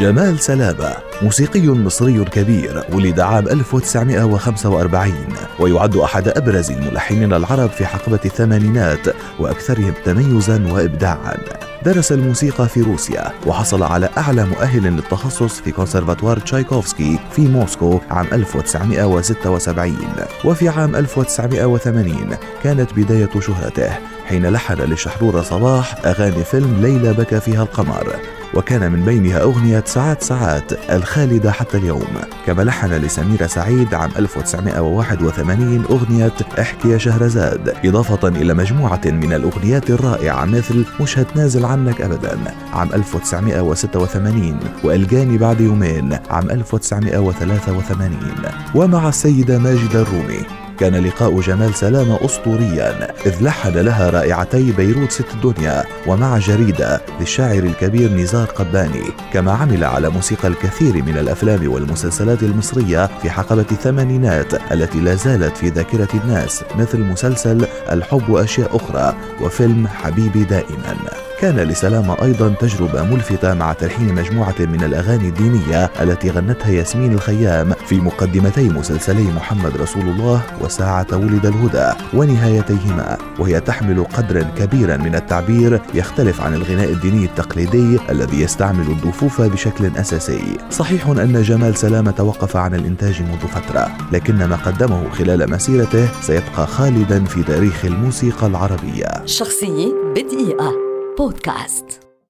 جمال سلامة موسيقي مصري كبير ولد عام 1945 ويعد أحد أبرز الملحنين العرب في حقبة الثمانينات وأكثرهم تميزا وإبداعا. درس الموسيقى في روسيا وحصل على أعلى مؤهل للتخصص في كونسرفاتوار تشايكوفسكي في موسكو عام 1976 وفي عام 1980 كانت بداية شهرته حين لحن لشحرورة صباح أغاني فيلم ليلى بكى فيها القمر. وكان من بينها أغنية ساعات ساعات الخالدة حتى اليوم. كما لحن لسميرة سعيد عام 1981 أغنية احكي يا شهرزاد إضافة إلى مجموعة من الأغنيات الرائعة مثل مش هتنازل عنك أبدا عام 1986 والجاني بعد يومين عام 1983 ومع السيدة ماجدة الرومي. كان لقاء جمال سلامة أسطوريا إذ لحن لها رائعتي بيروت ست الدنيا ومع جريدة للشاعر الكبير نزار قباني كما عمل على موسيقى الكثير من الأفلام والمسلسلات المصرية في حقبة الثمانينات التي لا زالت في ذاكرة الناس مثل مسلسل الحب وأشياء أخرى وفيلم حبيبي دائما. كان لسلامة أيضا تجربة ملفتة مع تلحين مجموعة من الأغاني الدينية التي غنتها ياسمين الخيام في مقدمتي مسلسلي محمد رسول الله وساعة ولد الهدى ونهايتيهما وهي تحمل قدرا كبيرا من التعبير يختلف عن الغناء الديني التقليدي الذي يستعمل الضفوف بشكل أساسي. صحيح أن جمال سلامة توقف عن الإنتاج منذ فترة لكن ما قدمه خلال مسيرته سيبقى خالدا في تاريخ الموسيقى العربية. شخصية بدقيقة. podcast.